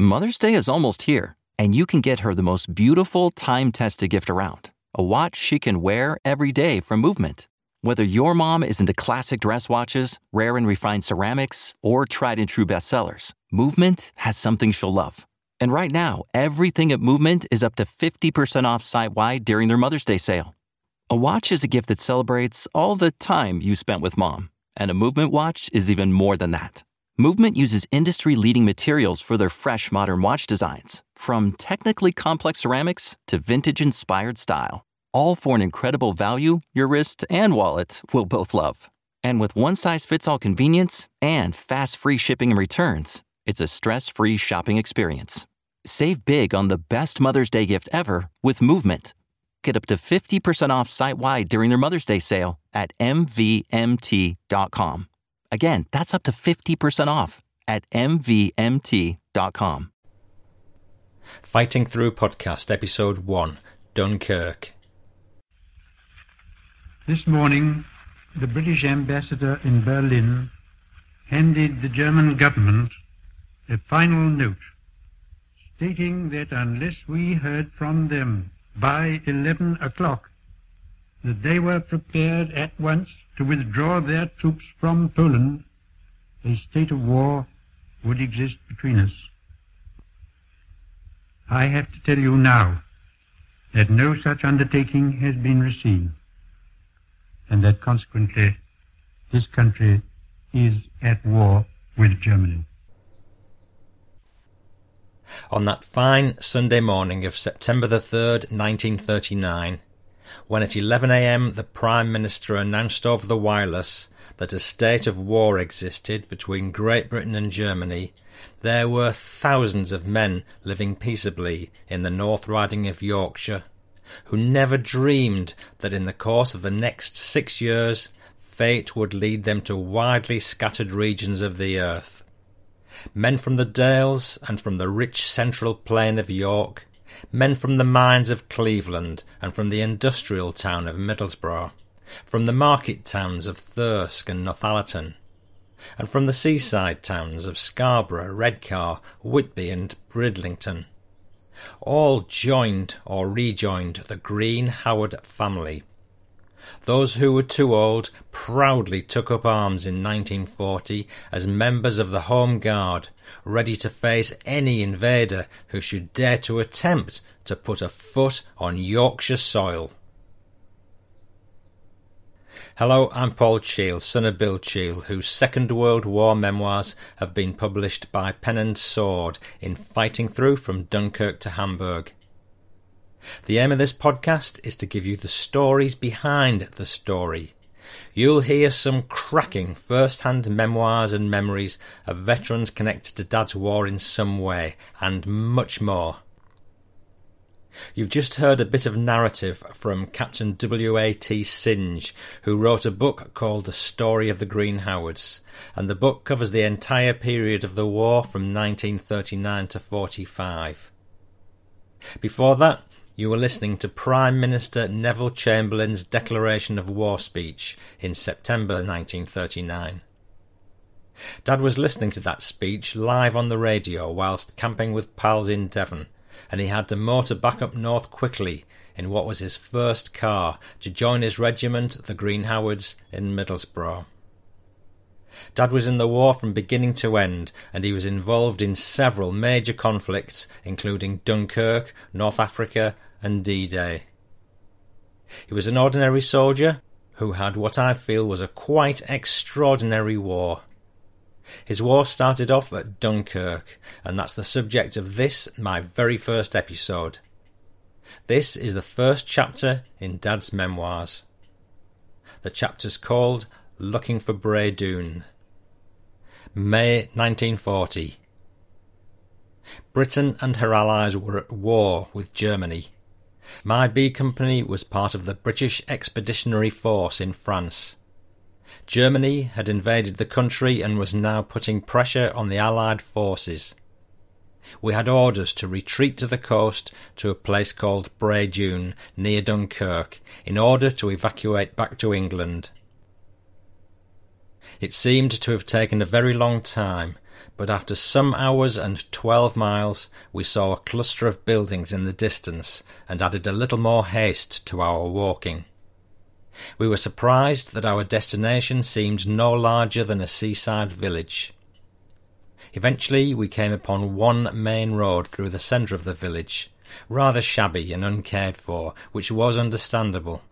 Mother's Day is almost here, and you can get her the most beautiful time tested gift around a watch she can wear every day from Movement. Whether your mom is into classic dress watches, rare and refined ceramics, or tried and true bestsellers, Movement has something she'll love. And right now, everything at Movement is up to 50% off site wide during their Mother's Day sale. A watch is a gift that celebrates all the time you spent with mom, and a Movement watch is even more than that. Movement uses industry leading materials for their fresh modern watch designs, from technically complex ceramics to vintage inspired style all for an incredible value your wrist and wallet will both love. And with one size fits all convenience and fast free shipping and returns, it's a stress free shopping experience. Save big on the best Mother's Day gift ever with Movement. Get up to 50% off site wide during their Mother's Day sale at MVMT.com. Again, that's up to 50% off at MVMT.com. Fighting Through Podcast, Episode 1 Dunkirk. This morning, the British ambassador in Berlin handed the German government a final note stating that unless we heard from them by 11 o'clock, that they were prepared at once to withdraw their troops from Poland, a state of war would exist between us. I have to tell you now that no such undertaking has been received and that consequently this country is at war with Germany. On that fine Sunday morning of September the 3rd, 1939, when at 11am the Prime Minister announced over the wireless that a state of war existed between Great Britain and Germany, there were thousands of men living peaceably in the North Riding of Yorkshire who never dreamed that in the course of the next six years fate would lead them to widely scattered regions of the earth. Men from the Dales and from the rich central plain of York, men from the mines of Cleveland and from the industrial town of Middlesbrough, from the market towns of Thirsk and Northallerton, and from the seaside towns of Scarborough, Redcar, Whitby, and Bridlington, all joined or rejoined the Green Howard family. Those who were too old proudly took up arms in 1940 as members of the Home Guard, ready to face any invader who should dare to attempt to put a foot on Yorkshire soil. Hello, I'm Paul Cheall, son of Bill Cheall, whose Second World War memoirs have been published by Pen and Sword in Fighting Through from Dunkirk to Hamburg. The aim of this podcast is to give you the stories behind the story. You'll hear some cracking first hand memoirs and memories of veterans connected to Dad's war in some way, and much more. You've just heard a bit of narrative from Captain W.A.T. Synge, who wrote a book called The Story of the Green Howards, and the book covers the entire period of the war from 1939 to 45. Before that, you were listening to Prime Minister Neville Chamberlain's declaration of war speech in September 1939. Dad was listening to that speech live on the radio whilst camping with pals in Devon and he had to motor back up north quickly in what was his first car to join his regiment, the Green Howards, in Middlesbrough. Dad was in the war from beginning to end, and he was involved in several major conflicts, including Dunkirk, North Africa, and D Day. He was an ordinary soldier who had what I feel was a quite extraordinary war. His war started off at Dunkirk, and that's the subject of this, my very first episode. This is the first chapter in Dad's memoirs. The chapter's called Looking for Bray Doon. May 1940. Britain and her allies were at war with Germany. My B Company was part of the British Expeditionary Force in France. Germany had invaded the country and was now putting pressure on the Allied forces. We had orders to retreat to the coast to a place called Bray Dune, near Dunkirk in order to evacuate back to England. It seemed to have taken a very long time, but after some hours and twelve miles we saw a cluster of buildings in the distance and added a little more haste to our walking. We were surprised that our destination seemed no larger than a seaside village. Eventually we came upon one main road through the centre of the village, rather shabby and uncared for, which was understandable.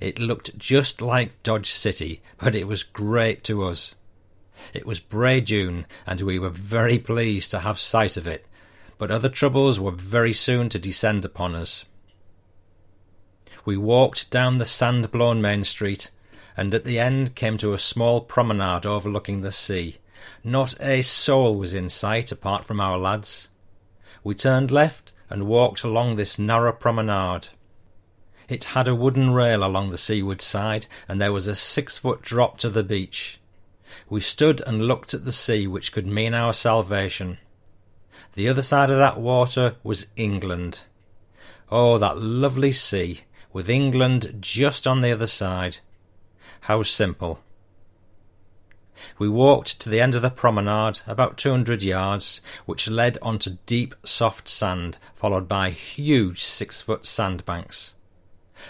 It looked just like Dodge City, but it was great to us. It was Bray Dune, and we were very pleased to have sight of it, but other troubles were very soon to descend upon us. We walked down the sand blown main street, and at the end came to a small promenade overlooking the sea. Not a soul was in sight apart from our lads. We turned left and walked along this narrow promenade. It had a wooden rail along the seaward side, and there was a six foot drop to the beach. We stood and looked at the sea, which could mean our salvation. The other side of that water was England. Oh, that lovely sea, with England just on the other side. How simple. We walked to the end of the promenade, about two hundred yards, which led on to deep, soft sand, followed by huge six-foot sandbanks.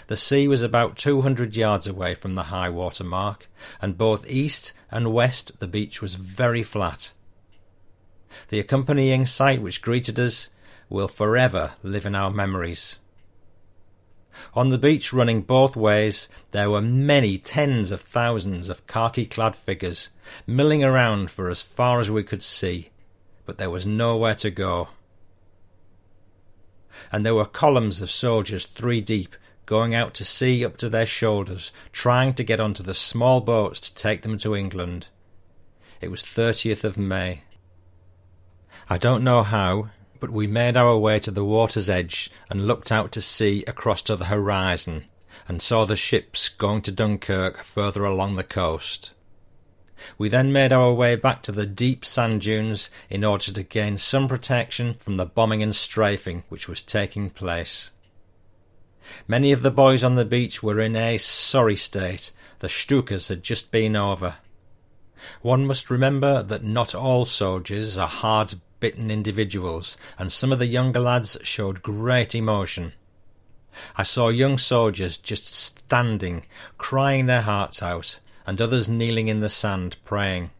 The sea was about two hundred yards away from the high water mark, and both east and west the beach was very flat. The accompanying sight which greeted us will forever live in our memories. On the beach, running both ways, there were many tens of thousands of khaki clad figures, milling around for as far as we could see, but there was nowhere to go. And there were columns of soldiers three deep, going out to sea up to their shoulders, trying to get onto the small boats to take them to England. It was 30th of May. I don't know how, but we made our way to the water's edge and looked out to sea across to the horizon, and saw the ships going to Dunkirk further along the coast. We then made our way back to the deep sand dunes in order to gain some protection from the bombing and strafing which was taking place. Many of the boys on the beach were in a sorry state. The Stukas had just been over. One must remember that not all soldiers are hard bitten individuals, and some of the younger lads showed great emotion. I saw young soldiers just standing, crying their hearts out, and others kneeling in the sand, praying.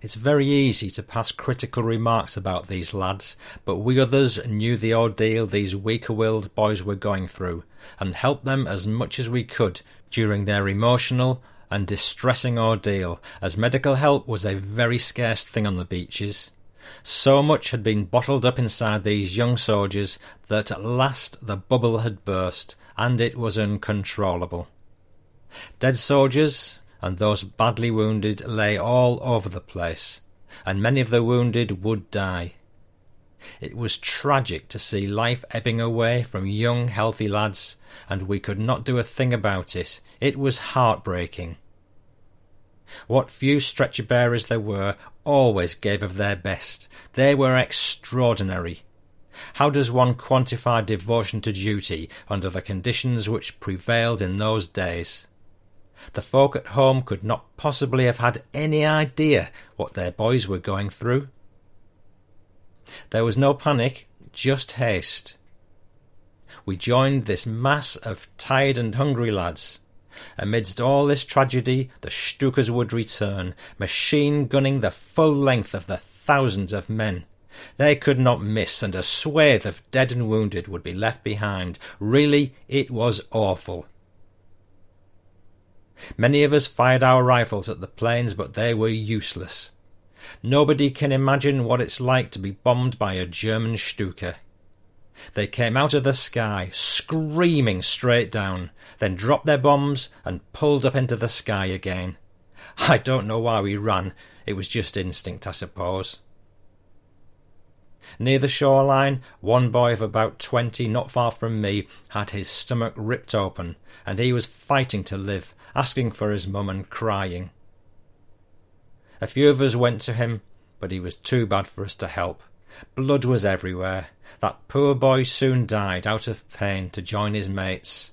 It's very easy to pass critical remarks about these lads, but we others knew the ordeal these weaker willed boys were going through, and helped them as much as we could during their emotional and distressing ordeal, as medical help was a very scarce thing on the beaches. So much had been bottled up inside these young soldiers that at last the bubble had burst, and it was uncontrollable. Dead soldiers and those badly wounded lay all over the place, and many of the wounded would die. It was tragic to see life ebbing away from young, healthy lads, and we could not do a thing about it. It was heartbreaking. What few stretcher bearers there were always gave of their best. They were extraordinary. How does one quantify devotion to duty under the conditions which prevailed in those days? The folk at home could not possibly have had any idea what their boys were going through. There was no panic, just haste. We joined this mass of tired and hungry lads. Amidst all this tragedy, the Stukas would return, machine gunning the full length of the thousands of men. They could not miss, and a swathe of dead and wounded would be left behind. Really, it was awful. Many of us fired our rifles at the planes, but they were useless. Nobody can imagine what it's like to be bombed by a German Stuka. They came out of the sky, screaming straight down, then dropped their bombs and pulled up into the sky again. I don't know why we ran. It was just instinct, I suppose. Near the shoreline, one boy of about twenty, not far from me, had his stomach ripped open, and he was fighting to live, asking for his mum and crying. A few of us went to him, but he was too bad for us to help. Blood was everywhere. That poor boy soon died out of pain to join his mates.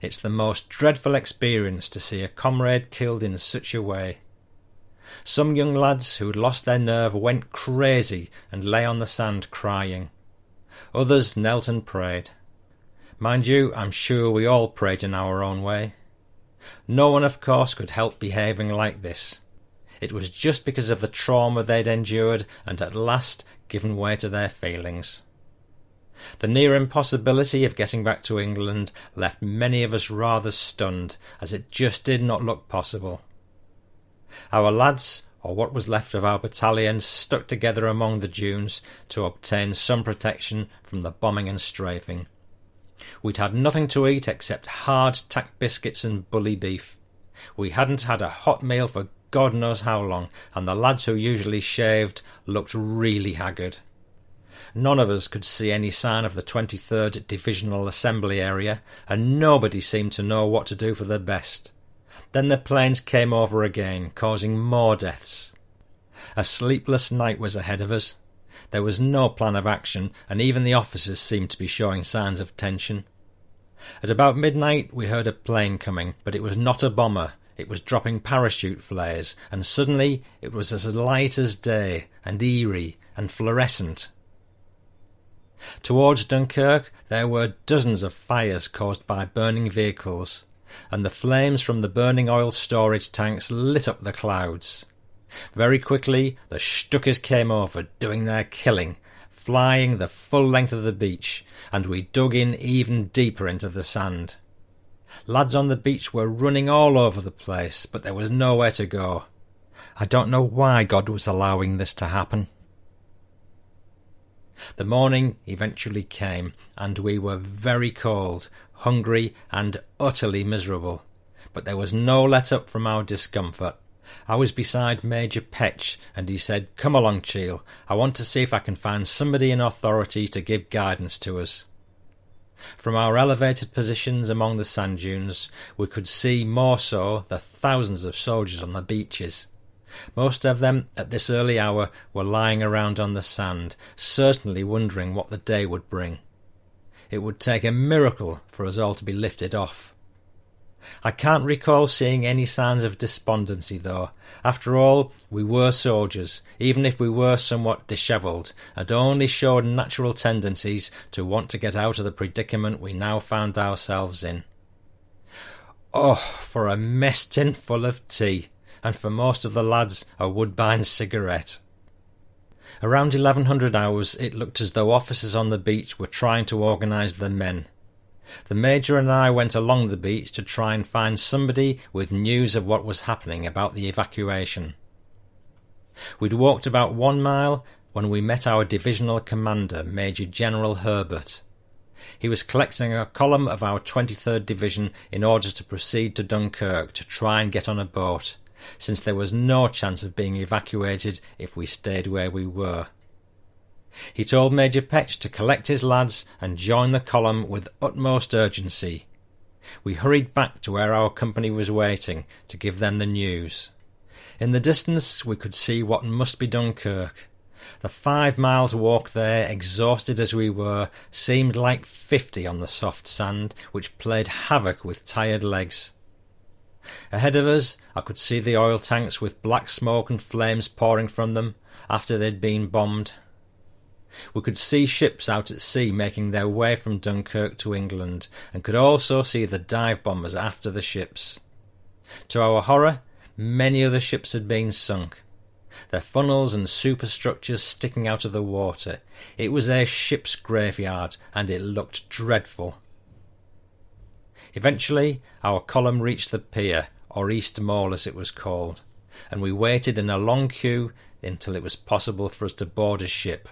It's the most dreadful experience to see a comrade killed in such a way. Some young lads who had lost their nerve went crazy and lay on the sand crying. Others knelt and prayed. Mind you, I'm sure we all prayed in our own way. No one, of course, could help behaving like this. It was just because of the trauma they'd endured and at last given way to their feelings. The near impossibility of getting back to England left many of us rather stunned, as it just did not look possible. Our lads, or what was left of our battalion, stuck together among the dunes to obtain some protection from the bombing and strafing. We'd had nothing to eat except hard tack biscuits and bully beef. We hadn't had a hot meal for God knows how long, and the lads who usually shaved looked really haggard. None of us could see any sign of the 23rd Divisional Assembly area, and nobody seemed to know what to do for the best. Then the planes came over again, causing more deaths. A sleepless night was ahead of us. There was no plan of action, and even the officers seemed to be showing signs of tension. At about midnight we heard a plane coming, but it was not a bomber. It was dropping parachute flares, and suddenly it was as light as day, and eerie, and fluorescent. Towards Dunkirk there were dozens of fires caused by burning vehicles, and the flames from the burning oil storage tanks lit up the clouds. Very quickly the Stukas came over, doing their killing, flying the full length of the beach, and we dug in even deeper into the sand. Lads on the beach were running all over the place, but there was nowhere to go. I don't know why God was allowing this to happen. The morning eventually came, and we were very cold, hungry, and utterly miserable. But there was no let up from our discomfort. I was beside Major Petch, and he said, Come along, Cheall. I want to see if I can find somebody in authority to give guidance to us. From our elevated positions among the sand dunes, we could see more so the thousands of soldiers on the beaches. Most of them, at this early hour, were lying around on the sand, certainly wondering what the day would bring. It would take a miracle for us all to be lifted off. I can't recall seeing any signs of despondency, though. After all, we were soldiers, even if we were somewhat dishevelled, and only showed natural tendencies to want to get out of the predicament we now found ourselves in. Oh, for a mess tin full of tea, and for most of the lads a Woodbine cigarette. Around 1100 hours, it looked as though officers on the beach were trying to organise the men. The Major and I went along the beach to try and find somebody with news of what was happening about the evacuation. We'd walked about one mile when we met our divisional commander, Major General Herbert. He was collecting a column of our 23rd Division in order to proceed to Dunkirk to try and get on a boat, since there was no chance of being evacuated if we stayed where we were. He told Major Petch to collect his lads and join the column with utmost urgency. We hurried back to where our company was waiting to give them the news. In the distance we could see what must be Dunkirk. The five miles walk there, exhausted as we were, seemed like fifty on the soft sand, which played havoc with tired legs. Ahead of us I could see the oil tanks with black smoke and flames pouring from them after they'd been bombed. We could see ships out at sea making their way from Dunkirk to England, and could also see the dive bombers after the ships. To our horror, many other ships had been sunk, their funnels and superstructures sticking out of the water. It was a ship's graveyard, and it looked dreadful. Eventually, our column reached the pier, or East Mole as it was called, and we waited in a long queue until it was possible for us to board a ship.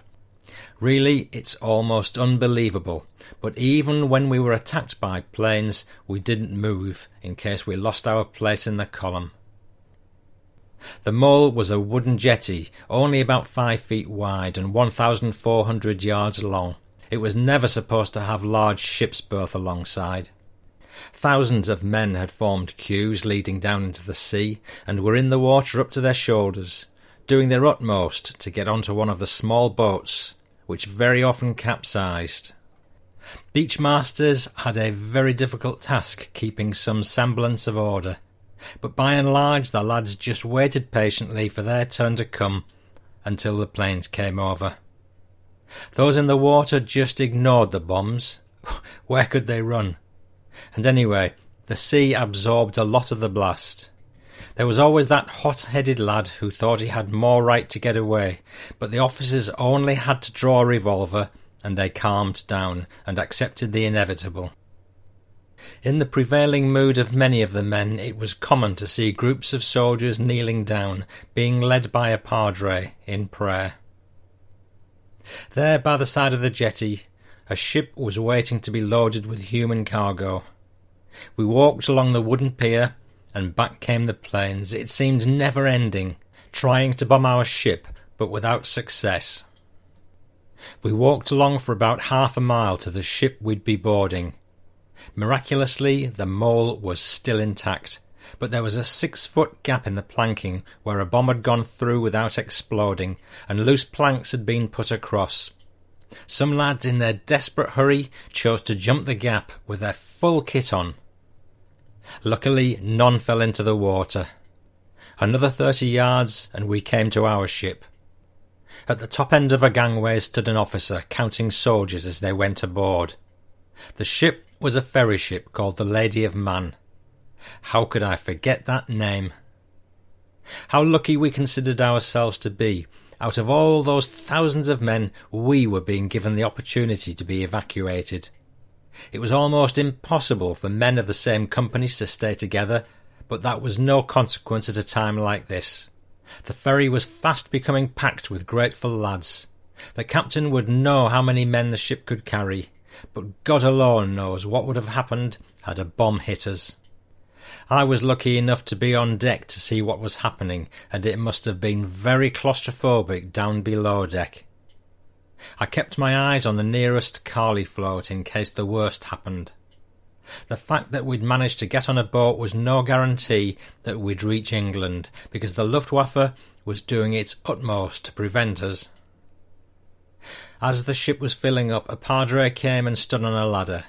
Really, it's almost unbelievable, but even when we were attacked by planes, we didn't move in case we lost our place in the column. The mole was a wooden jetty, only about five feet wide and 1,400 yards long. It was never supposed to have large ships berth alongside. Thousands of men had formed queues leading down into the sea and were in the water up to their shoulders, doing their utmost to get onto one of the small boats which very often capsized. Beachmasters had a very difficult task keeping some semblance of order. But by and large, the lads just waited patiently for their turn to come until the planes came over. Those in the water just ignored the bombs. Where could they run? And anyway, the sea absorbed a lot of the blast. There was always that hot headed lad who thought he had more right to get away, but the officers only had to draw a revolver and they calmed down and accepted the inevitable. In the prevailing mood of many of the men, it was common to see groups of soldiers kneeling down, being led by a padre in prayer. There, by the side of the jetty, a ship was waiting to be loaded with human cargo. We walked along the wooden pier, and back came the planes. It seemed never ending, trying to bomb our ship, but without success. We walked along for about half a mile to the ship we'd be boarding. Miraculously, the mole was still intact, but there was a six foot gap in the planking where a bomb had gone through without exploding, and loose planks had been put across. Some lads, in their desperate hurry, chose to jump the gap with their full kit on. Luckily, none fell into the water. Another thirty yards, and we came to our ship. At the top end of a gangway stood an officer counting soldiers as they went aboard. The ship was a ferry ship called the Lady of Mann. How could I forget that name? How lucky we considered ourselves to be. Out of all those thousands of men, we were being given the opportunity to be evacuated. It was almost impossible for men of the same companies to stay together, but that was no consequence at a time like this. The ferry was fast becoming packed with grateful lads. The captain would know how many men the ship could carry, but God alone knows what would have happened had a bomb hit us. I was lucky enough to be on deck to see what was happening, and it must have been very claustrophobic down below deck. I kept my eyes on the nearest Carley float in case the worst happened. The fact that we'd managed to get on a boat was no guarantee that we'd reach England, because the Luftwaffe was doing its utmost to prevent us. As the ship was filling up, a padre came and stood on a ladder,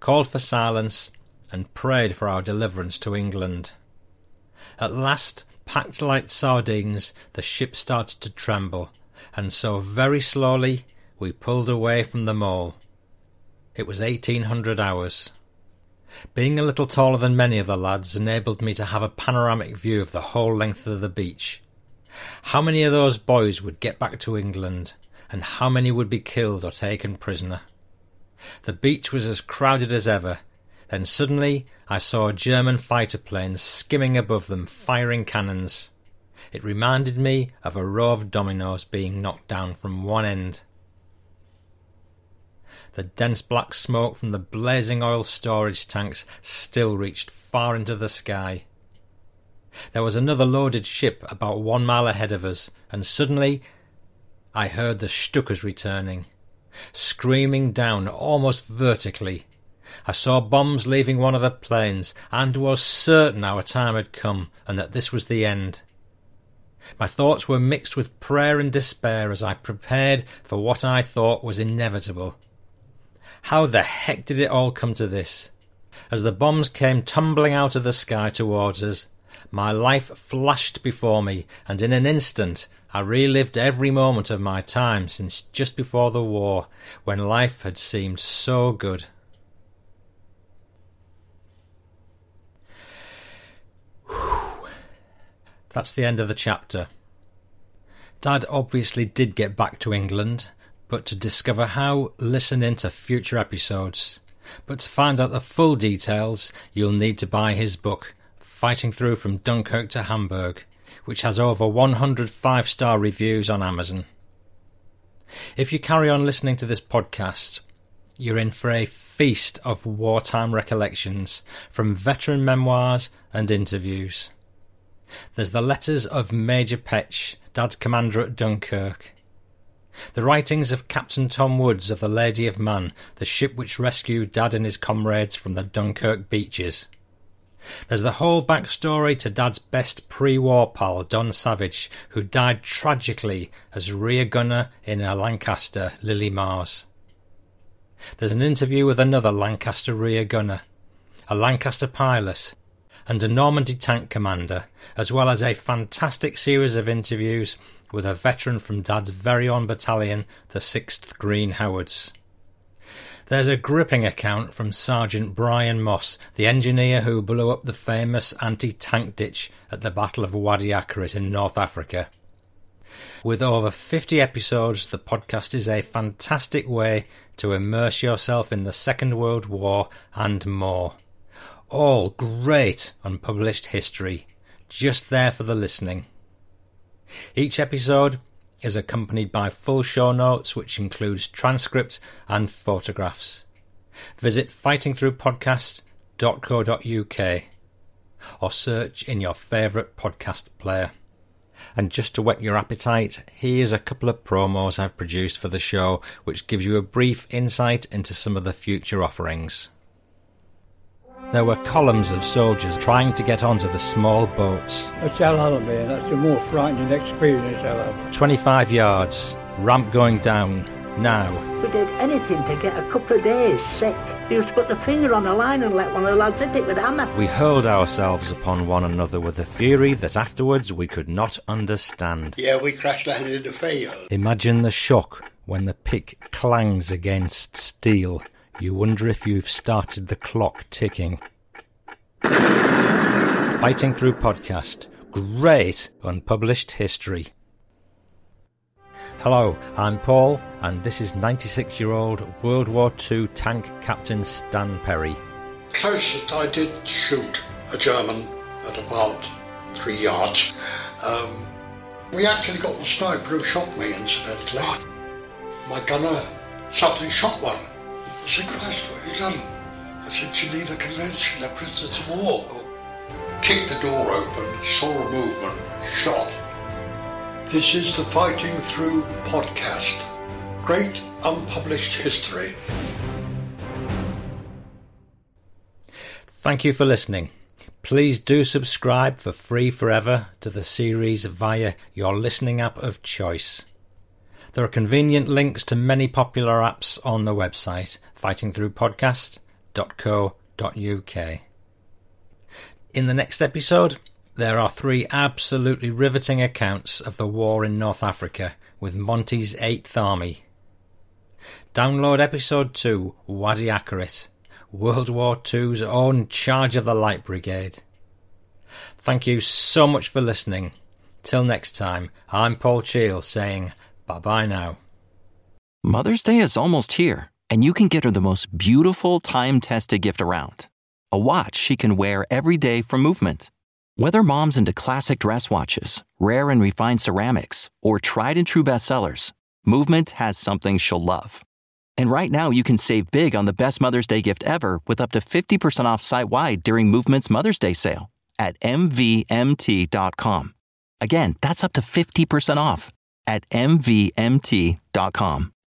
called for silence, and prayed for our deliverance to England. At last, packed like sardines, the ship started to tremble, and so very slowly we pulled away from the mole. It was eighteen hundred hours. Being a little taller than many of the lads enabled me to have a panoramic view of the whole length of the beach. How many of those boys would get back to England? and how many would be killed or taken prisoner. The beach was as crowded as ever. Then suddenly I saw a German fighter plane skimming above them, firing cannons. It reminded me of a row of dominoes being knocked down from one end. The dense black smoke from the blazing oil storage tanks still reached far into the sky. There was another loaded ship about one mile ahead of us, and suddenly I heard the Stukas returning, screaming down almost vertically. I saw bombs leaving one of the planes, and was certain our time had come, and that this was the end. My thoughts were mixed with prayer and despair as I prepared for what I thought was inevitable. How the heck did it all come to this? As the bombs came tumbling out of the sky towards us, my life flashed before me, and in an instant I relived every moment of my time since just before the war, when life had seemed so good. Whew. That's the end of the chapter. Dad obviously did get back to England, but to discover how, listen in to future episodes. But to find out the full details, you'll need to buy his book, Fighting Through from Dunkirk to Hamburg which has over 100 five star reviews on Amazon. If you carry on listening to this podcast, you're in for a feast of wartime recollections from veteran memoirs and interviews. There's the letters of Major Petch, Dad's commander at Dunkirk. The writings of Captain Tom Woods of the Lady of Mann, the ship which rescued Dad and his comrades from the Dunkirk beaches. There's the whole backstory to Dad's best pre-war pal, Don Savage, who died tragically as rear gunner in a Lancaster Lily Mars. There's an interview with another Lancaster rear gunner, a Lancaster pilot, and a Normandy tank commander, as well as a fantastic series of interviews with a veteran from Dad's very own battalion, the 6th Green Howards. There's a gripping account from Sergeant Brian Moss, the engineer who blew up the famous anti tank ditch at the Battle of Wadi Akarit in North Africa. With over 50 episodes, the podcast is a fantastic way to immerse yourself in the Second World War and more. All great unpublished history, just there for the listening. Each episode is accompanied by full show notes, which includes transcripts and photographs. Visit fightingthroughpodcast.co.uk or search in your favourite podcast player. And just to whet your appetite, here's a couple of promos I've produced for the show, which gives you a brief insight into some of the future offerings. There were columns of soldiers trying to get onto the small boats. That's Al Holiday, that's the more frightening experience I've had. 25 yards, ramp going down, now. We did anything to get a couple of days sick. We used to put the finger on the line and let one of the lads hit it with a hammer. We hurled ourselves upon one another with a fury that afterwards we could not understand. Yeah, we crash landed in the field. Imagine the shock when the pick clangs against steel. You wonder if you've started the clock ticking. Fighting Through Podcast. Great unpublished history. Hello, I'm Paul, and this is 96 year old World War II tank captain Stan Perry. Closest I did shoot a German at about three yards. Um, we actually got the sniper who shot me, incidentally. My gunner suddenly shot one. I said, Christ, what have you done? I said, Geneva Convention, they're prisoners of war. Kicked the door open, saw a movement, shot. This is the Fighting Through podcast. Great unpublished history. Thank you for listening. Please do subscribe for free forever to the series via your listening app of choice. There are convenient links to many popular apps on the website fightingthroughpodcast.co.uk. In the next episode, there are three absolutely riveting accounts of the war in North Africa with Monty's 8th Army. Download episode 2, Wadi Akarit, World War II's own Charge of the Light Brigade. Thank you so much for listening. Till next time, I'm Paul Cheall saying bye bye now. Mother's Day is almost here, and you can get her the most beautiful time tested gift around a watch she can wear every day for Movement. Whether mom's into classic dress watches, rare and refined ceramics, or tried and true bestsellers, Movement has something she'll love. And right now, you can save big on the best Mother's Day gift ever with up to 50% off site wide during Movement's Mother's Day sale at MVMT.com. Again, that's up to 50% off at MVMT.com.